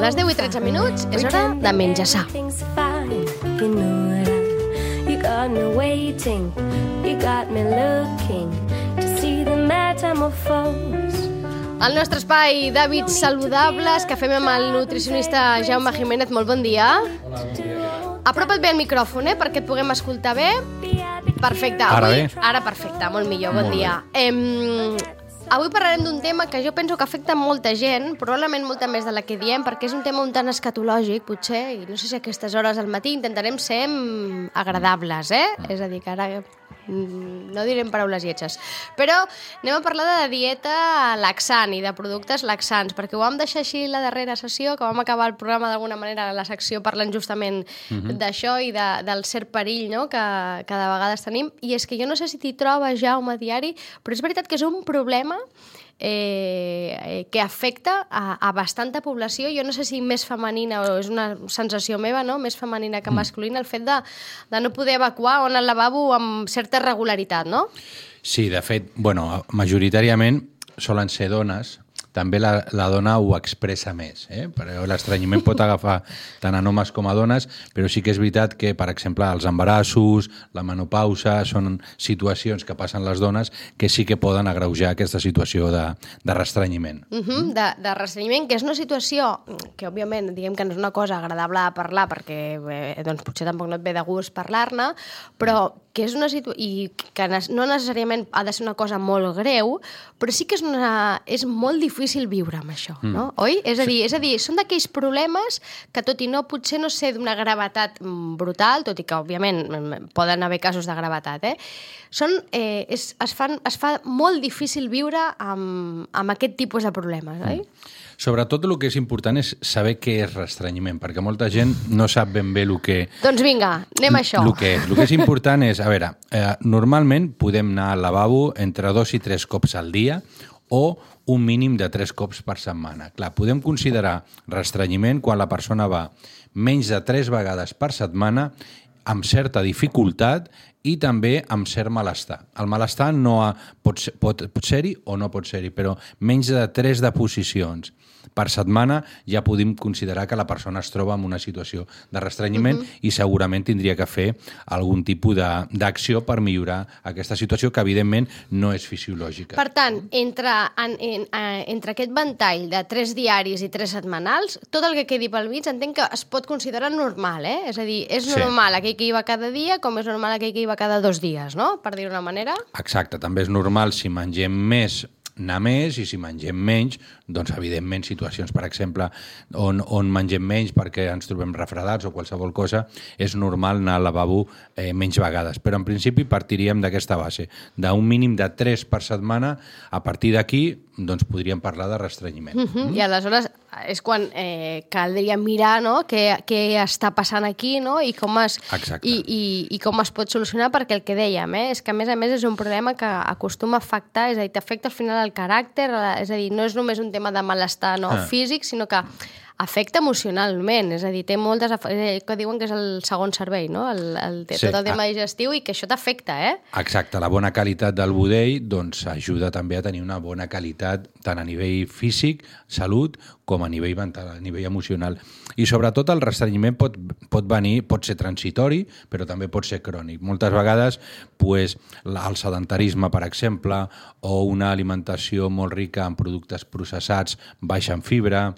Les 10 i 13 minuts és hora de fine. You know what I, you got me waiting. You got me looking to see the metamorphose. El nostre espai d'hàbits saludables que fem amb el nutricionista Jaume Jiménez. Molt bon dia. Apropa't bé al micròfon, eh, perquè et puguem escoltar bé. Perfecte. Ara bé? Ara perfecte, molt millor, bon Molt dia. Em, avui parlarem d'un tema que jo penso que afecta molta gent, probablement molta més de la que diem, perquè és un tema un tant escatològic, potser, i no sé si a aquestes hores del matí intentarem ser mm, agradables, eh? És a dir, que ara mm, no direm paraules lletges. Però anem a parlar de dieta laxant i de productes laxants, perquè ho vam deixar així la darrera sessió, que vam acabar el programa d'alguna manera, la secció parlant justament d'això i de, del cert perill no? que, que de vegades tenim. I és que jo no sé si t'hi trobes, Jaume, diari, però és veritat que és un problema eh, eh, que afecta a, a bastanta població, jo no sé si més femenina o és una sensació meva, no? més femenina que masculina, el fet de, de no poder evacuar on el lavabo amb certa regularitat, no? Sí, de fet, bueno, majoritàriament solen ser dones, també la, la dona ho expressa més. Eh? Però L'estranyiment pot agafar tant a homes com a dones, però sí que és veritat que, per exemple, els embarassos, la menopausa, són situacions que passen les dones que sí que poden agreujar aquesta situació de, de restrenyiment. Uh -huh, de, de restrenyiment, que és una situació que, òbviament, diguem que no és una cosa agradable de parlar perquè eh, doncs, potser tampoc no et ve de gust parlar-ne, però que és una situació... i que no necessàriament ha de ser una cosa molt greu, però sí que és, una, és molt difícil viure amb això, no? Oi? És a dir, és a dir són d'aquells problemes que, tot i no, potser no ser d'una gravetat mm, brutal, tot i que, òbviament, mm, poden haver casos de gravetat, eh? Són, eh, és, es, fan, es fa molt difícil viure amb, amb aquest tipus de problemes, oi? Sobretot el que és important és saber què és restrenyiment, perquè molta gent no sap ben bé el que, Doncs vinga, anem a això. El que, és. el que és important és, a veure, eh, normalment podem anar al lavabo entre dos i tres cops al dia o un mínim de tres cops per setmana. Clar, podem considerar restrenyiment quan la persona va menys de tres vegades per setmana amb certa dificultat i també amb cert malestar. El malestar no ha, pot, ser- pot, pot ser-hi o no pot ser-hi, però menys de tres deposicions per setmana ja podem considerar que la persona es troba en una situació de restrenyiment i segurament tindria que fer algun tipus d'acció per millorar aquesta situació que evidentment no és fisiològica. Per tant, entre, en, en, eh, entre aquest ventall de tres diaris i tres setmanals, tot el que quedi pel mig entenc que es pot considerar normal, eh? És a dir, és Sí. normal aquell que hi va cada dia com és normal aquell que hi va cada dos dies, no? Per dir-ho d'una manera. Exacte, també és normal si mengem més anar més i si mengem menys, doncs evidentment situacions, per exemple, on, on mengem menys perquè ens trobem refredats o qualsevol cosa, és normal anar al lavabo eh, menys vegades. Però en principi partiríem d'aquesta base, d'un mínim de 3 per setmana, a partir d'aquí doncs podríem parlar de restrenyiment. Mm -hmm. I aleshores és quan eh, caldria mirar no? què, què està passant aquí no? I, com es, Exacte. i, i, i com es pot solucionar, perquè el que dèiem eh, és que a més a més és un problema que acostuma a afectar, és a dir, t'afecta al final el caràcter, és a dir, no és només un tema de malestar no? Ah. físic, sinó que afecta emocionalment, és a dir, té moltes... eh, que diuen que és el segon cervell, no? El, el, té Sí, tot el tema ah. digestiu i que això t'afecta, eh? Exacte, la bona qualitat del budell doncs, ajuda també a tenir una bona qualitat tant a nivell físic, salut, com a nivell mental, a nivell emocional. I sobretot el restrenyiment pot, pot venir, pot ser transitori, però també pot ser crònic. Moltes vegades pues, el sedentarisme, per exemple, o una alimentació molt rica en productes processats, baixa en fibra,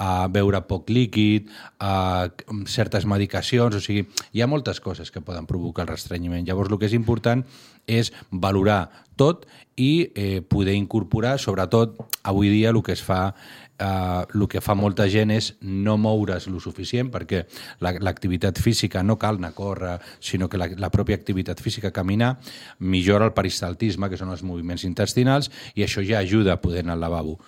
a beure poc líquid, a certes medicacions, o sigui, hi ha moltes coses que poden provocar el restrenyiment. Llavors, el que és important és valorar tot i eh, poder incorporar, sobretot avui dia el que es fa eh, el que fa molta gent és no moure's lo suficient perquè la- l'activitat física no cal anar a córrer, sinó que la, la pròpia activitat física, caminar, millora el peristaltisme, que són els moviments intestinals, i això ja ajuda a poder anar al lavabo.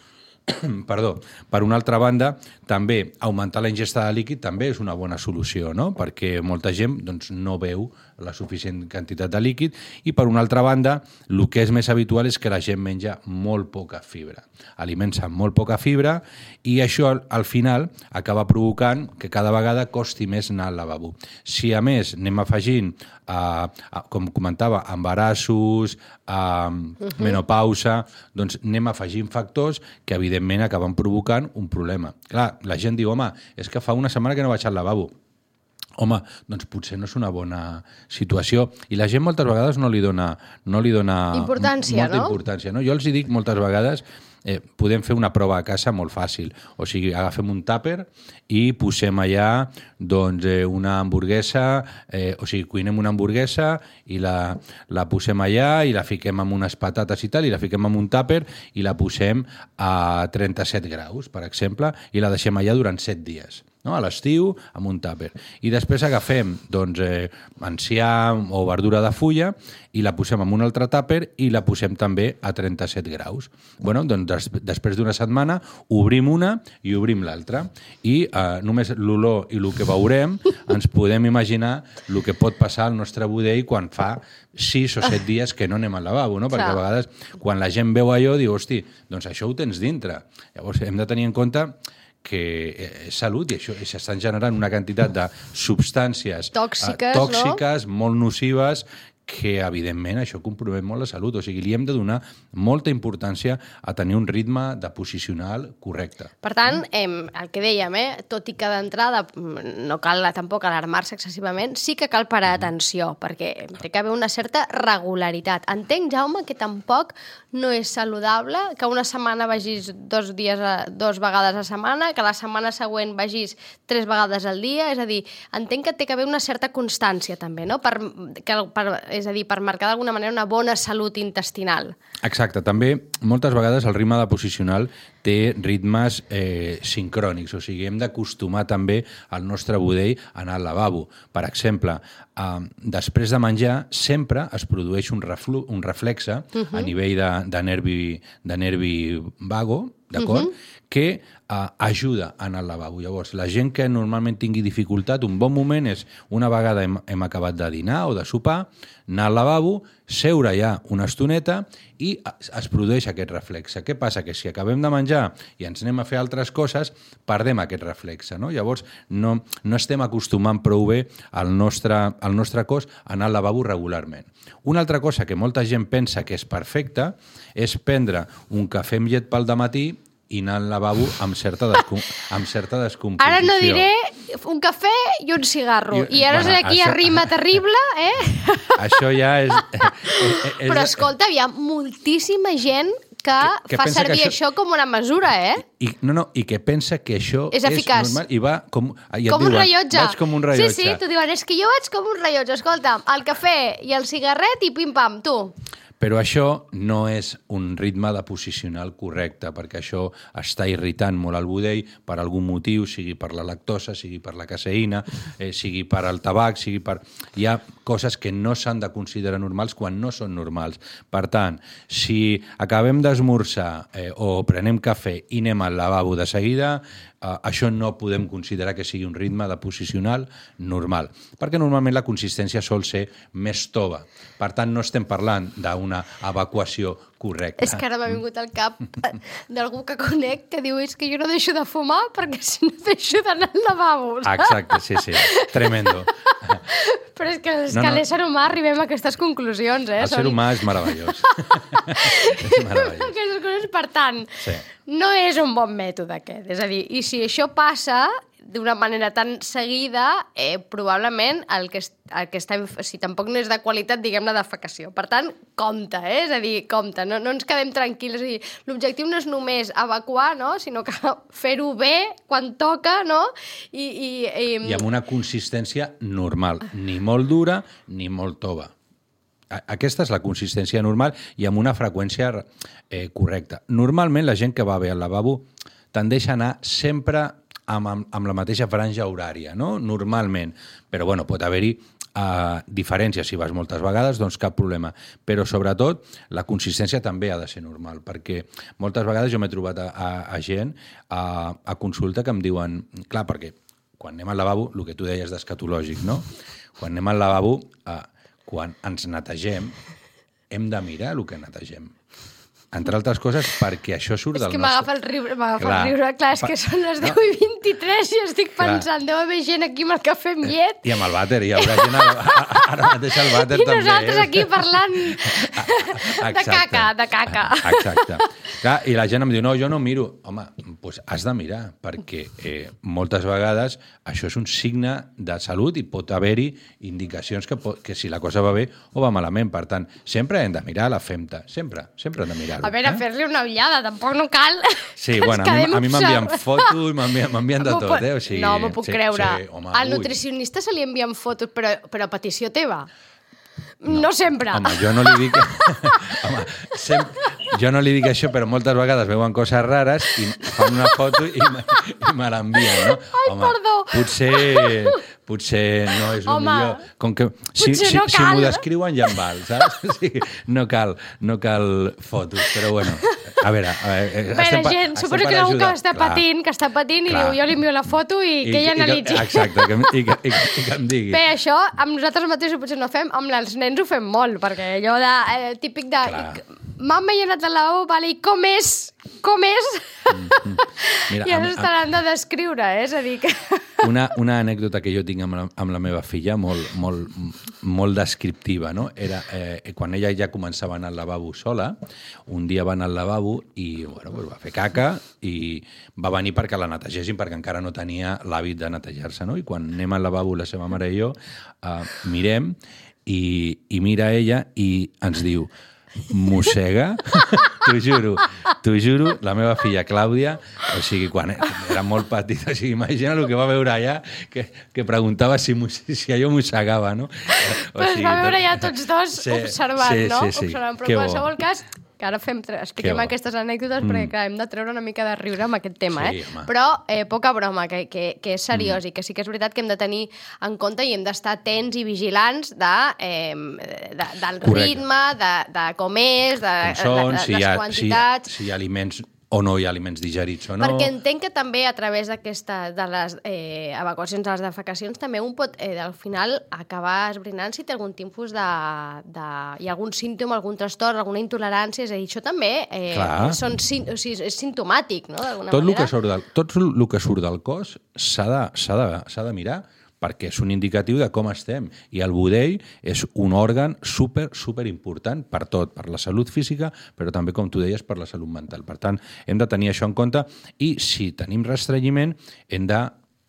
Perdó. Per una altra banda, també augmentar la ingesta de líquid també és una bona solució, no? perquè molta gent doncs, no veu la suficient quantitat de líquid i per una altra banda, el que és més habitual és que la gent menja molt poca fibra. Aliments amb molt poca fibra i això al, al final acaba provocant que cada vegada costi més anar al lavabo. Si a més anem afegint, eh, a, com comentava, embarassos, uh, menopausa, doncs anem afegint factors que evidentment acaben provocant un problema. Clar, la gent diu, home, és que fa una setmana que no vaig al lavabo. Home, doncs potser no és una bona situació. I la gent moltes vegades no li dona, no li dona Importància, molta no? importància. No? Jo els hi dic moltes vegades eh, podem fer una prova a casa molt fàcil. O sigui, agafem un tàper i posem allà doncs, eh, una hamburguesa, eh, o sigui, cuinem una hamburguesa i la, la posem allà i la fiquem amb unes patates i tal, i la fiquem en un tàper i la posem a 37 graus, per exemple, i la deixem allà durant 7 dies no? a l'estiu amb un tàper. I després agafem doncs, eh, enciam o verdura de fulla i la posem en un altre tàper i la posem també a 37 graus. Bueno, doncs des, després d'una setmana obrim una i obrim l'altra i eh, només l'olor i el que veurem ens podem imaginar el que pot passar al nostre budell quan fa 6 o 7 dies que no anem al lavabo, no? perquè a vegades quan la gent veu allò diu, hosti, doncs això ho tens dintre. Llavors hem de tenir en compte que eh, és salut i això s'estan generant una quantitat de substàncies Tòxiques, eh, tòxiques molt nocives que, evidentment, això compromet molt la salut. O sigui, li hem de donar molta importància a tenir un ritme de posicional correcte. Per tant, em, el que dèiem, eh, tot i que d'entrada mm, no cal tampoc alarmar-se excessivament, sí que cal parar atenció, perquè té que haver una certa regularitat. Entenc, Jaume, que tampoc no és saludable que una setmana vagis dos, dies a, dos vegades a setmana, que la setmana següent vagis tres vegades al dia, és a dir, entenc que té que haver una certa constància també, no? Per, que, per, és a dir, per marcar d'alguna manera una bona salut intestinal. Exacte. També, moltes vegades, el ritme de posicional té ritmes eh, sincrònics, o sigui, hem d'acostumar també al nostre budell a anar al lavabo. Per exemple, eh, després de menjar sempre es produeix un, reflu un reflexe uh -huh. a nivell de, de, nervi, de nervi vago, d'acord? Uh -huh. que uh, ajuda a anar al lavabo. Llavors, la gent que normalment tingui dificultat, un bon moment és una vegada hem, hem acabat de dinar o de sopar, anar al lavabo, seure allà una estoneta i es, produeix aquest reflexe. Què passa? Que si acabem de menjar i ens anem a fer altres coses, perdem aquest reflexe. No? Llavors, no, no estem acostumant prou bé al nostre, al nostre cos a anar al lavabo regularment. Una altra cosa que molta gent pensa que és perfecta és prendre un cafè amb llet pel matí i anar al lavabo amb certa, descom amb certa descomposició. Ara no diré un cafè i un cigarro. I- I, ara bueno, aquí això- rima terrible, eh? Això ja és... és Però escolta, hi ha moltíssima gent que, Que- que fa pensa que servir això- això... com una mesura, eh? I, no, no, i que pensa que això És eficaç. normal i va com... I com un diuen, rellotge. Vaig com un rellotge. Sí, sí, t'ho diuen, és que jo vaig com un rellotge. Escolta, el cafè i el cigarret i pim-pam, tu. Però això no és un ritme de posicional correcte, perquè això està irritant molt el budell per algun motiu, sigui per la lactosa, sigui per la caseïna, eh, sigui per al tabac, sigui per... Hi ha coses que no s'han de considerar normals quan no són normals. Per tant, si acabem d'esmorzar eh, o prenem cafè i anem al lavabo de seguida, eh, això no podem considerar que sigui un ritme de posicional normal, perquè normalment la consistència sol ser més tova. Per tant, no estem parlant d'una evacuació correcta. És que ara m'ha vingut al cap d'algú que conec que diu és que jo no deixo de fumar perquè si no deixo d'anar al lavabo. Exacte, sí, sí. Tremendo. Però és que, és No, que no. l'ésser humà arribem a aquestes conclusions, eh? El ser humà és meravellós. és meravellós. Aquestes coses, per tant, Sí. no és un bon mètode aquest. És a dir, i si això passa d'una manera tan seguida, eh, probablement el que, el que estem, si tampoc no és de qualitat, diguem la defecació. Per tant, compte, eh? És a dir, compte, no, no ens quedem tranquils. L'objectiu no és només evacuar, no? sinó que fer-ho bé quan toca, no? I, i, i, I amb una consistència normal, ni molt dura ni molt tova. Aquesta és la consistència normal i amb una freqüència eh, correcta. Normalment la gent que va bé al lavabo tendeix a anar sempre amb, amb, amb la mateixa franja horària, no? normalment. Però bueno, pot haver-hi uh, diferències. Si vas moltes vegades, doncs cap problema. Però sobretot la consistència també ha de ser normal, perquè moltes vegades jo m'he trobat a, a, a gent a, a consulta que em diuen... Clar, perquè quan anem al lavabo, el que tu deies d'escatològic, no? Quan anem al lavabo, eh, quan ens netegem, hem de mirar el que netegem. Entre altres coses, perquè això surt És del que nostre... m'agafa el riure, m'agafa el riure. Clar, és que són les no. 10 i 23 i estic Clar. pensant, deu haver gent aquí amb el cafè amb llet I amb el vàter, hi haurà gent ara, mateix al vàter i també. nosaltres eh? aquí parlant de Exacte. caca, de caca. Exacte. Clar, I la gent em diu, no, jo no miro. Home, doncs has de mirar, perquè eh, moltes vegades això és un signe de salut i pot haver-hi indicacions que, pot, que si la cosa va bé o va malament. Per tant, sempre hem de mirar la femta. Sempre, sempre hem de A veure, eh? fer-li una ullada, tampoc no cal. Sí, que bueno, a mi, quedem a mi m'envien fotos i m'envien de tot, eh? O sigui, no, m'ho puc sí, creure. Sí, home, Al ui. nutricionista se li envien fotos, però, però a petició teva. No, sempre. Home, jo no li dic... Home, sem... jo no li dic això, però moltes vegades veuen coses rares i fan una foto i, me- i me l'envien, no? Ai, Home, perdó. Potser, potser no és el Home, millor. Com que, si, si, no si cal. m'ho descriuen ja em val, saps? Sí, no cal, no cal fotos, però bueno, a veure... A veure A veure, pa- gent, suposo que algú que està Clar. patint, que està patint i Clar. diu, jo li envio la foto i, que ella i analitzi. exacte, que, i, que, i, i que em digui. Bé, això amb nosaltres mateixos potser no fem, amb els nens ho fem molt, perquè allò de, eh, típic de... Clar. He anat al lavabo, vale, i com és? Com és? Mira, I ens estaran de descriure, eh? És a dir, que... Una, una anècdota que jo tinc amb la, amb la meva filla, molt, molt, molt descriptiva, no? Era eh, quan ella ja començava a anar al lavabo sola, un dia va anar al lavabo i bueno, pues va fer caca i va venir perquè la netegessin perquè encara no tenia l'hàbit de netejar-se, no? I quan anem al lavabo la seva mare i jo, eh, mirem i, i mira ella i ens diu mossega, t'ho juro, t'ho juro, la meva filla Clàudia, o sigui, quan era molt petita, o sigui, imagina el que va veure allà, que, que preguntava si, si allò mossegava, no? O Pues sigui, va veure ja tots dos Sí, observant, sí, no? sí, sí. Observant, però Que en bo. qualsevol cas, que ara fem, tre- expliquem Que bo. aquestes anècdotes perquè, clar, hem de treure una mica de riure amb aquest tema, Sí, eh? home. Però eh, poca broma, que, que, que és seriós i que sí que és veritat que hem de tenir en compte i hem d'estar atents i vigilants de, eh, de, del Correcte. ritme, de, de com és, de, com són, de, de, si, hi les ha, si, quantitats... si hi ha aliments o no hi ha aliments digerits o no. Perquè entenc que també a través d'aquesta de les eh, evacuacions de les defecacions també un pot, eh, al final, acabar esbrinant si té algun tipus de, de... hi ha algun símptoma, algun trastorn, alguna intolerància, és a dir, això també eh, Clar. són, o sigui, és simptomàtic, no?, tot el manera. que surt del, tot el que surt del cos s'ha de, de, de mirar perquè és un indicatiu de com estem. I el budell és un òrgan super, super important per tot, per la salut física, però també, com tu deies, per la salut mental. Per tant, hem de tenir això en compte i si tenim restrenyiment hem de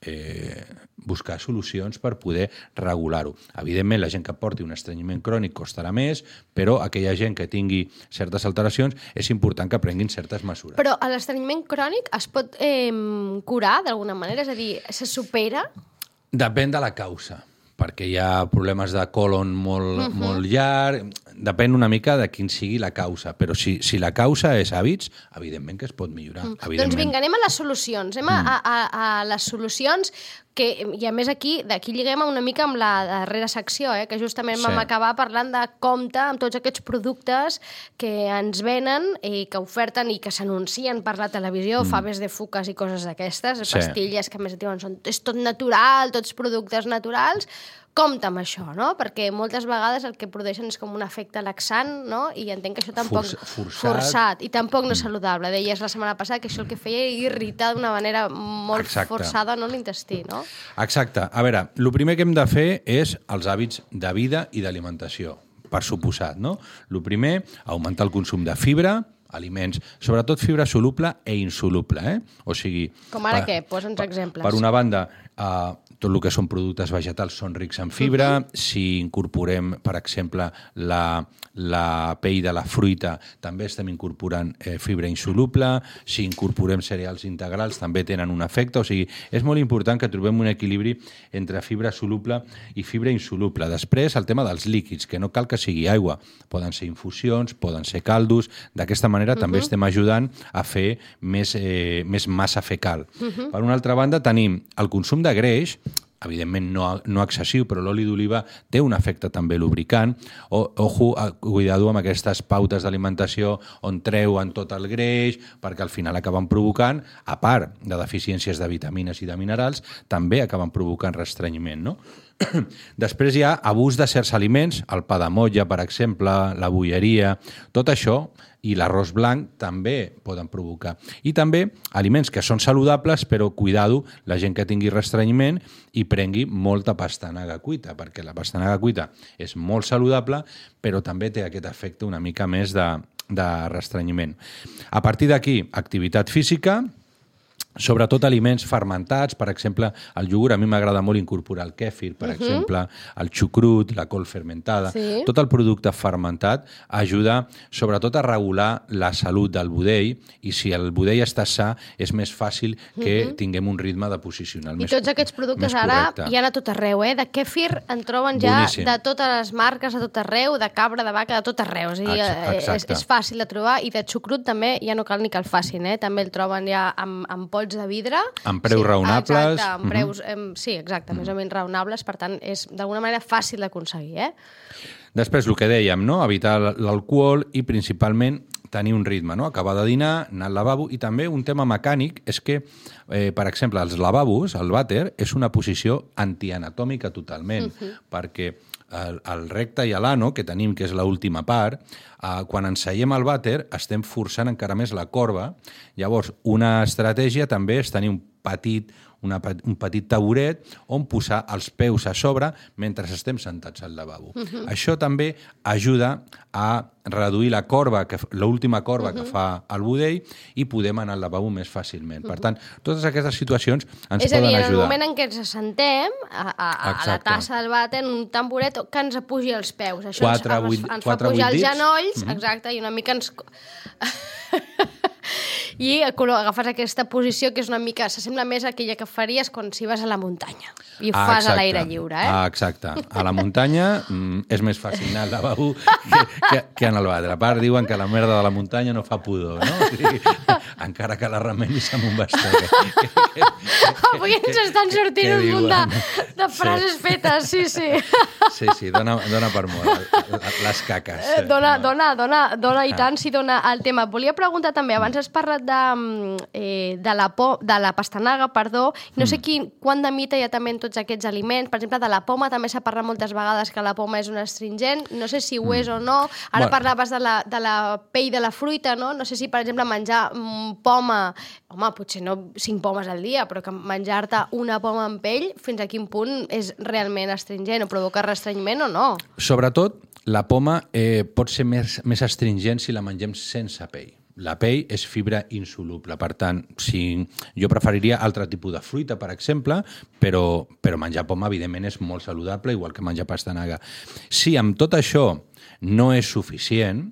eh, buscar solucions per poder regular-ho. Evidentment, la gent que porti un estrenyiment crònic costarà més, però aquella gent que tingui certes alteracions és important que prenguin certes mesures. Però l'estrenyiment crònic es pot eh, curar d'alguna manera? És a dir, se supera? Depèn de la causa, perquè hi ha problemes de colon molt, uh -huh. molt llarg, depèn una mica de quin sigui la causa, però si, si la causa és hàbits, evidentment que es pot millorar. Doncs evidentment. vinga, anem a les solucions. Anem a, a, a les solucions que, i a més aquí, d'aquí lliguem una mica amb la darrera secció, eh, que justament Sí. vam acabar parlant de compte amb tots aquests productes que ens venen i que oferten i que s'anuncien per la televisió, mm. faves de fuques i coses d'aquestes, Sí. pastilles que més et diuen són, és tot natural, tots productes naturals, compte amb això, no? Perquè moltes vegades el que produeixen és com un efecte laxant, no? I entenc que això tampoc... Forç- forçat. forçat i tampoc no és saludable. Deies la setmana passada que això el que feia era irritar d'una manera molt Exacte. forçada no l'intestí, no? Exacte. A veure, el primer que hem de fer és els hàbits de vida i d'alimentació, per suposat, no? El primer, augmentar el consum de fibra, aliments, sobretot fibra soluble e insoluble, eh? O sigui... Com ara per- què? Posa'ns exemples. Per una banda, eh, tot el que són productes vegetals són rics en fibra. -huh. Si incorporem, per exemple, la, la pell de la fruita, també estem incorporant eh, fibra insoluble. Si incorporem cereals integrals, també tenen un efecte. O sigui, és molt important que trobem un equilibri entre fibra soluble i fibra insoluble. Després, el tema dels líquids, que no cal que sigui aigua. Poden ser infusions, poden ser caldos. D'aquesta manera uh -huh. també estem ajudant a fer més, eh, més massa fecal. Uh -huh. Per una altra banda, tenim el consum de greix, evidentment no, no excessiu, però l'oli d'oliva té un efecte també lubricant. O, ojo, cuidado amb aquestes pautes d'alimentació on treuen tot el greix, perquè al final acaben provocant, a part de deficiències de vitamines i de minerals, també acaben provocant restrenyiment, no? Després hi ha abús de certs aliments, el pa de motlla, per exemple, la bolleria, tot això i l'arròs blanc també poden provocar. I també aliments que són saludables, però cuidado, la gent que tingui restrenyiment i prengui molta pastanaga cuita, perquè la pastanaga cuita és molt saludable, però també té aquest efecte una mica més de, de restrenyiment. A partir d'aquí, activitat física, sobretot aliments fermentats, per exemple, el iogurt, a mi m'agrada molt incorporar el kèfir, per uh -huh. exemple, el xucrut, la col fermentada, Sí. tot el producte fermentat ajuda sobretot a regular la salut del budell i si el budell està sa és més fàcil que tinguem un ritme de posicional I més tots aquests productes ara hi ha a tot arreu, eh? De kèfir en troben ja Boníssim. de totes les marques, a tot arreu, de cabra, de vaca, de tot arreu. És, dir, Ex- eh, és, és fàcil de trobar i de xucrut també ja no cal ni que el facin, eh? També el troben ja amb, amb pots de vidre. Amb preus sí, raonables. Exacte, amb Mhm. preus, em, sí, exacte, més o menys raonables, per tant, és d'alguna manera fàcil d'aconseguir, eh? Després, el que dèiem, no? evitar l'alcohol i principalment tenir un ritme, no? acabar de dinar, anar al lavabo i també un tema mecànic és que, eh, per exemple, els lavabos, el vàter, és una posició antianatòmica totalment, uh -huh. perquè el, el recte i l'ano, que tenim, que és l'última part, eh, quan ens seiem al vàter estem forçant encara més la corba. Llavors, una estratègia també és tenir un petit, una, un petit taburet on posar els peus a sobre mentre estem sentats al lavabo. Uh -huh. Això també ajuda a reduir la corba, l'última corba uh -huh. que fa el budell i podem anar al lavabo més fàcilment. Per tant, totes aquestes situacions ens és a poden dir, en el ajudar. moment en què ens assentem a, a, a la tassa del vàter, un tamboret que ens apugi els peus. Això Quatre, ens, ens, ens fa pujar els genolls, exacte, i una mica ens... I agafes aquesta posició que és una mica... S'assembla més a aquella que faries quan si vas a la muntanya i ho Ah, fas a exacte. l'aire lliure, eh? Ah, exacte. A la muntanya mm, és més fàcil anar al lavabo que, que, que en el vàter. A part, diuen que la merda de la muntanya no fa pudor, no? O sigui, encara que la remenis amb un bastó. Que, que, Avui ens estan sortint un munt de, de frases fetes, sí, sí. sí, sí, dona, dona per molt. Les caques. Eh, Dona, dona, dona, dona i tant si dona el tema. Et volia preguntar també, abans has parlat de, mm, eh, de, la, po, de la pastanaga, perdó, no sé quin, quant de mite hi ha també en tots aquests aliments. Per exemple, de la poma també s'ha parlat moltes vegades que la poma és un astringent, no sé si ho és o no. Ara Bueno. parlaves de la, de la pell de la fruita, no? No sé si, per exemple, menjar mm, poma, home, potser no cinc pomes al dia, però que menjar-te una poma amb pell, fins a quin punt és realment astringent o provoca restrenyiment o no? Sobretot, la poma eh, pot ser més, més astringent si la mengem sense pell. La pell és fibra insoluble, per tant, si jo preferiria altre tipus de fruita, per exemple, però, però menjar poma, evidentment, és molt saludable, igual que menjar pastanaga. Si amb tot això no és suficient,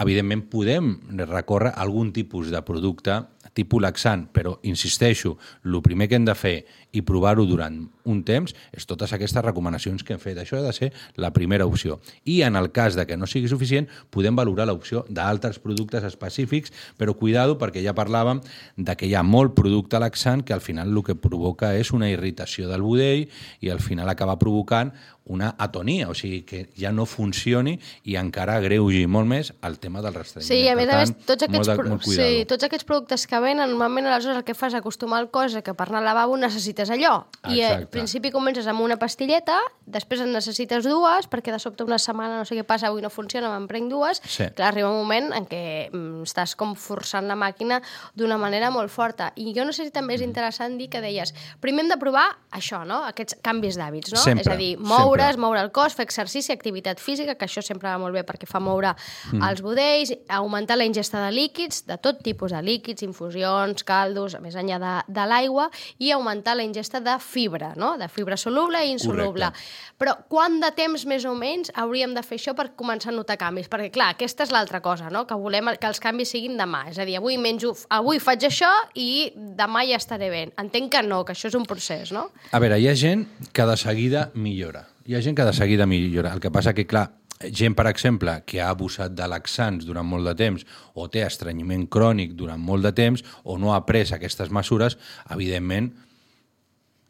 evidentment podem recórrer a algun tipus de producte tipus laxant, però insisteixo, el primer que hem de fer i provar-ho durant un temps és totes aquestes recomanacions que hem fet. Això ha de ser la primera opció. I en el cas de que no sigui suficient, podem valorar l'opció d'altres productes específics, però cuidado perquè ja parlàvem de que hi ha molt producte laxant que al final el que provoca és una irritació del budell i al final acaba provocant una atonia, o sigui que ja no funcioni i encara agreugi molt més el tema del restrenyiment. Sí, a més a més, tots aquests, molt de- sí, tots aquests productes que venen, normalment aleshores el que fas acostumar el cos a que per anar al lavabo necessites allò. I eh, Exacte. al principi comences amb una pastilleta, després en necessites dues, perquè de sobte una setmana no sé què passa, avui no funciona, me'n prenc dues. Sí. Clar, arriba un moment en què mm, estàs com forçant la màquina d'una manera molt forta. I jo no sé si també és Mm. interessant dir que deies, primer hem de provar això, no? aquests canvis d'hàbits, no? Sempre, és a dir, moure's, sempre. moure el cos, fer exercici, activitat física, que això sempre va molt bé perquè fa moure Mm. els budells, augmentar la ingesta de líquids, de tot tipus de líquids, infusions, caldos, més enllà de, de l'aigua, i augmentar la ingesta de fibra, no? De fibra soluble i insoluble. Correcte. Però quant de temps més o menys hauríem de fer això per començar a notar canvis? Perquè, clar, aquesta és l'altra cosa, no? que volem que els canvis siguin demà. És a dir, avui menjo, avui faig això i demà ja estaré bé. Entenc que no, que això és un procés, no? A veure, hi ha gent que de seguida millora. Hi ha gent que de seguida millora. El que passa que, clar, gent, per exemple, que ha abusat de laxants durant molt de temps o té estrenyiment crònic durant molt de temps o no ha pres aquestes mesures, evidentment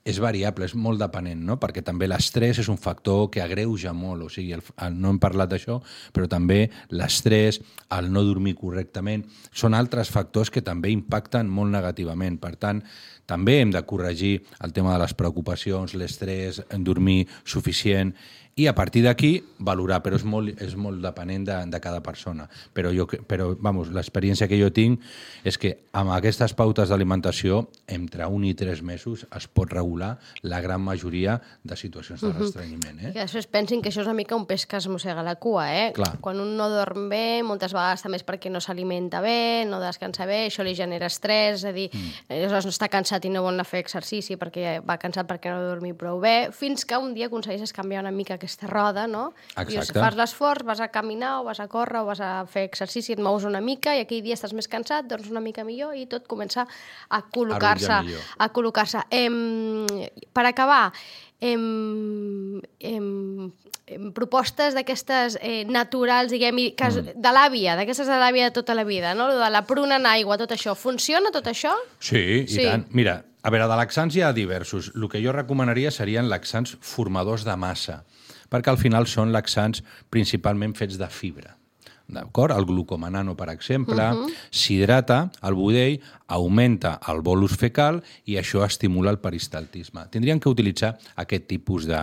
és variable, és molt depenent, no? perquè també l'estrès és un factor que agreuja molt, o sigui, el, el, no hem parlat d'això, però també l'estrès, el no dormir correctament, són altres factors que també impacten molt negativament. Per tant, també hem de corregir el tema de les preocupacions, l'estrès, dormir suficient i a partir d'aquí valorar, però és molt, és molt depenent de, de cada persona. Però, jo, però vamos, l'experiència que jo tinc és que amb aquestes pautes d'alimentació, entre un i tres mesos es pot regular la gran majoria de situacions de restrenyiment. Eh? Que després pensin que això és una mica un peix que es mossega la cua, eh? Clar. Quan un no dorm bé, moltes vegades també és perquè no s'alimenta bé, no descansa bé, això li genera estrès, és a dir, mm. aleshores no està cansat i no vol anar a fer exercici perquè va cansat perquè no ha dormit prou bé, fins que un dia aconsegueixes canviar una mica aquesta roda, no? I Exacte. fas l'esforç, vas a caminar o vas a córrer o vas a fer exercici, et mous una mica i aquell dia estàs més cansat, dorms una mica millor i tot comença a col·locar-se. A col·locar-se. Em, per acabar, em, em, em, propostes d'aquestes eh, naturals, diguem, i que, mm. de l'àvia, d'aquestes de l'àvia de tota la vida, no? De la pruna en aigua, tot això. Funciona tot això? Sí, i Sí. tant. Mira, a veure, de laxants hi ha diversos. El que jo recomanaria serien laxants formadors de massa, perquè al final són laxants principalment fets de fibra. D'acord? El glucomanano, per exemple, uh -huh. s'hidrata el budell, augmenta el bolus fecal i això estimula el peristaltisme. Tindríem que utilitzar aquest tipus de,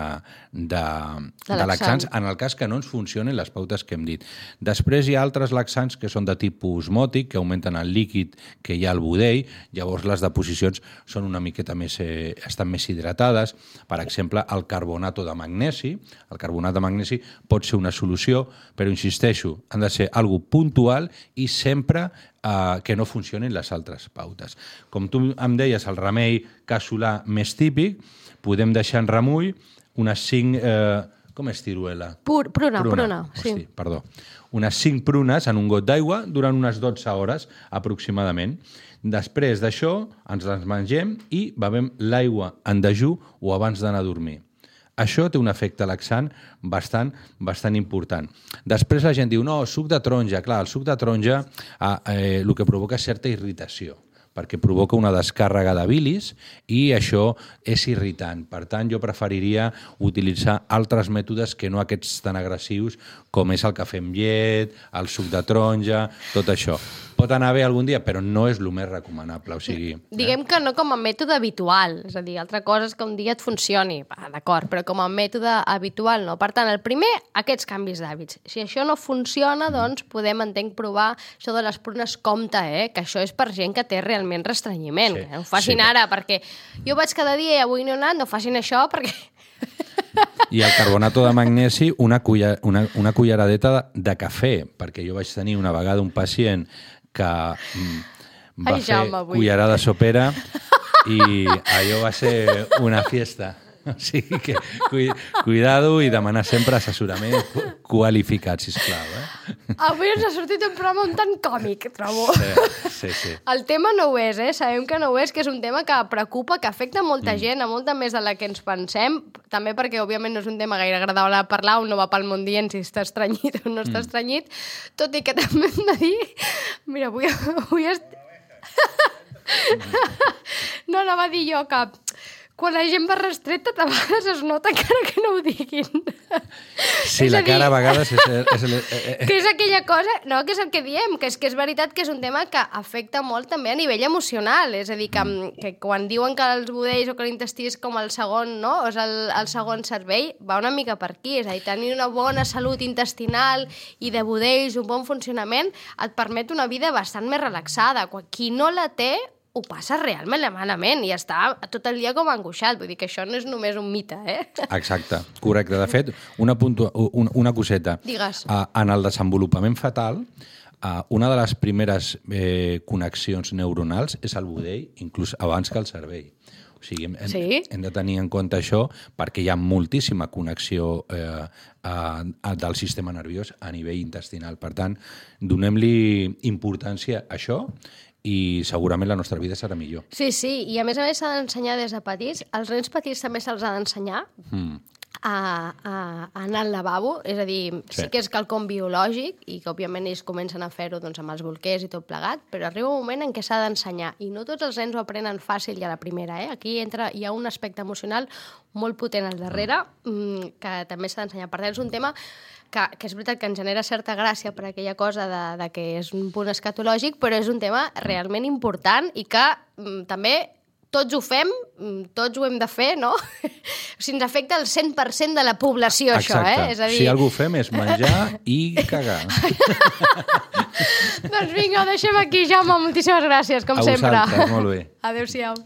de, de, laxants en el cas que no ens funcionin les pautes que hem dit. Després hi ha altres laxants que són de tipus mòtic, que augmenten el líquid que hi ha al budell, llavors les deposicions són una miqueta més, eh, estan més hidratades. Per exemple, el carbonato de magnesi. El carbonat de magnesi pot ser una solució, però insisteixo, han de ser algo puntual i sempre eh, que no funcionin les altres pautes. Com tu em deies, el remei casolà més típic, podem deixar en remull unes 5... Eh, com és tiruela? Pur, pruna, pruna, pruna sí. Hosti, perdó. Unes 5 prunes en un got d'aigua durant unes 12 hores aproximadament. Després d'això ens les mengem i bevem l'aigua en dejú o abans d'anar a dormir. Això té un efecte laxant bastant, bastant important. Després la gent diu, no, suc de taronja. Clar, el suc de taronja eh, eh, el que provoca és certa irritació perquè provoca una descàrrega de bilis i això és irritant. Per tant, jo preferiria utilitzar altres mètodes que no aquests tan agressius com és el cafè amb llet, el suc de taronja, tot això. Pot anar bé algun dia, però no és el més recomanable. O sigui, Diguem que no com a mètode habitual, és a dir, altra cosa és que un dia et funcioni, d'acord, però com a mètode habitual no. Per tant, el primer, aquests canvis d'hàbits. Si això no funciona, doncs podem, entenc, provar això de les prunes compte, eh? que això és per gent que té realment restrenyiment, Sí, que no ho facin sí. ara, perquè jo vaig cada dia i avui no he anat, no facin això perquè... I el carbonato de magnesi, una, culla, una, una culleradeta de, de cafè, perquè jo vaig tenir una vegada un pacient que mm, va Ai, fer Jaume, avui. cullerada sopera i allò va ser una fiesta. O sigui que cui, cuidado i demanar sempre assessorament qualificat, sisplau. Eh? Avui ens ha sortit un programa un tant còmic, trobo. Sí, sí, sí. El tema no ho és, eh? Sabem que no ho és, que és un tema que preocupa, que afecta molta mm. gent, a molta més de la que ens pensem, també perquè, òbviament, no és un tema gaire agradable de parlar, un no va pel món dient si està estranyit o no està estranyit, tot i que també hem de dir... Mira, avui, avui est... no, anava a dir jo que quan la gent va restreta, a vegades es nota encara que no ho diguin. Sí, la dir- cara a vegades és... és, és, és que és aquella cosa, no, que és el que diem, que és que és veritat que és un tema que afecta molt també a nivell emocional, és a dir, que, que quan diuen que els budells o que l'intestí és com el segon, no?, o és el, el segon cervell, va una mica per aquí, és a dir, tenir una bona salut intestinal i de budells, un bon funcionament, et permet una vida bastant més relaxada. Qui no la té, ho passa realment malament i està tot el dia com angoixat. Vull dir que això no és només un mite, eh? Exacte, correcte. De fet, una, puntua, una, una coseta. Digues. Uh, en el desenvolupament fetal, uh, una de les primeres eh, connexions neuronals és el budell, inclús abans que el cervell. O sigui, hem, Sí? hem de tenir en compte això perquè hi ha moltíssima connexió eh, a, a, del sistema nerviós a nivell intestinal. Per tant, donem-li importància a això i segurament la nostra vida serà millor. Sí, sí, i a més a més s'ha d'ensenyar des de petits. Als nens petits també se'ls ha d'ensenyar Mm. a, a, a anar al lavabo, és a dir, sí, Sí. que és quelcom biològic i que òbviament ells comencen a fer-ho doncs, amb els bolquers i tot plegat, però arriba un moment en què s'ha d'ensenyar i no tots els nens ho aprenen fàcil i a la primera. Eh? Aquí entra, hi ha un aspecte emocional molt potent al darrere mm, que també s'ha d'ensenyar. Per tant, és un tema que, que és veritat que ens genera certa gràcia per aquella cosa de, de que és un punt escatològic, però és un tema realment important i que mm, també tots ho fem, mm, tots ho hem de fer, no? O sigui, ens afecta el 100% de la població, això, eh? És a dir... Si algú fem és menjar i cagar. Doncs vinga, ho deixem aquí, Jaume. Moltíssimes gràcies, com A sempre. vosaltres, molt bé. Adéu-siau.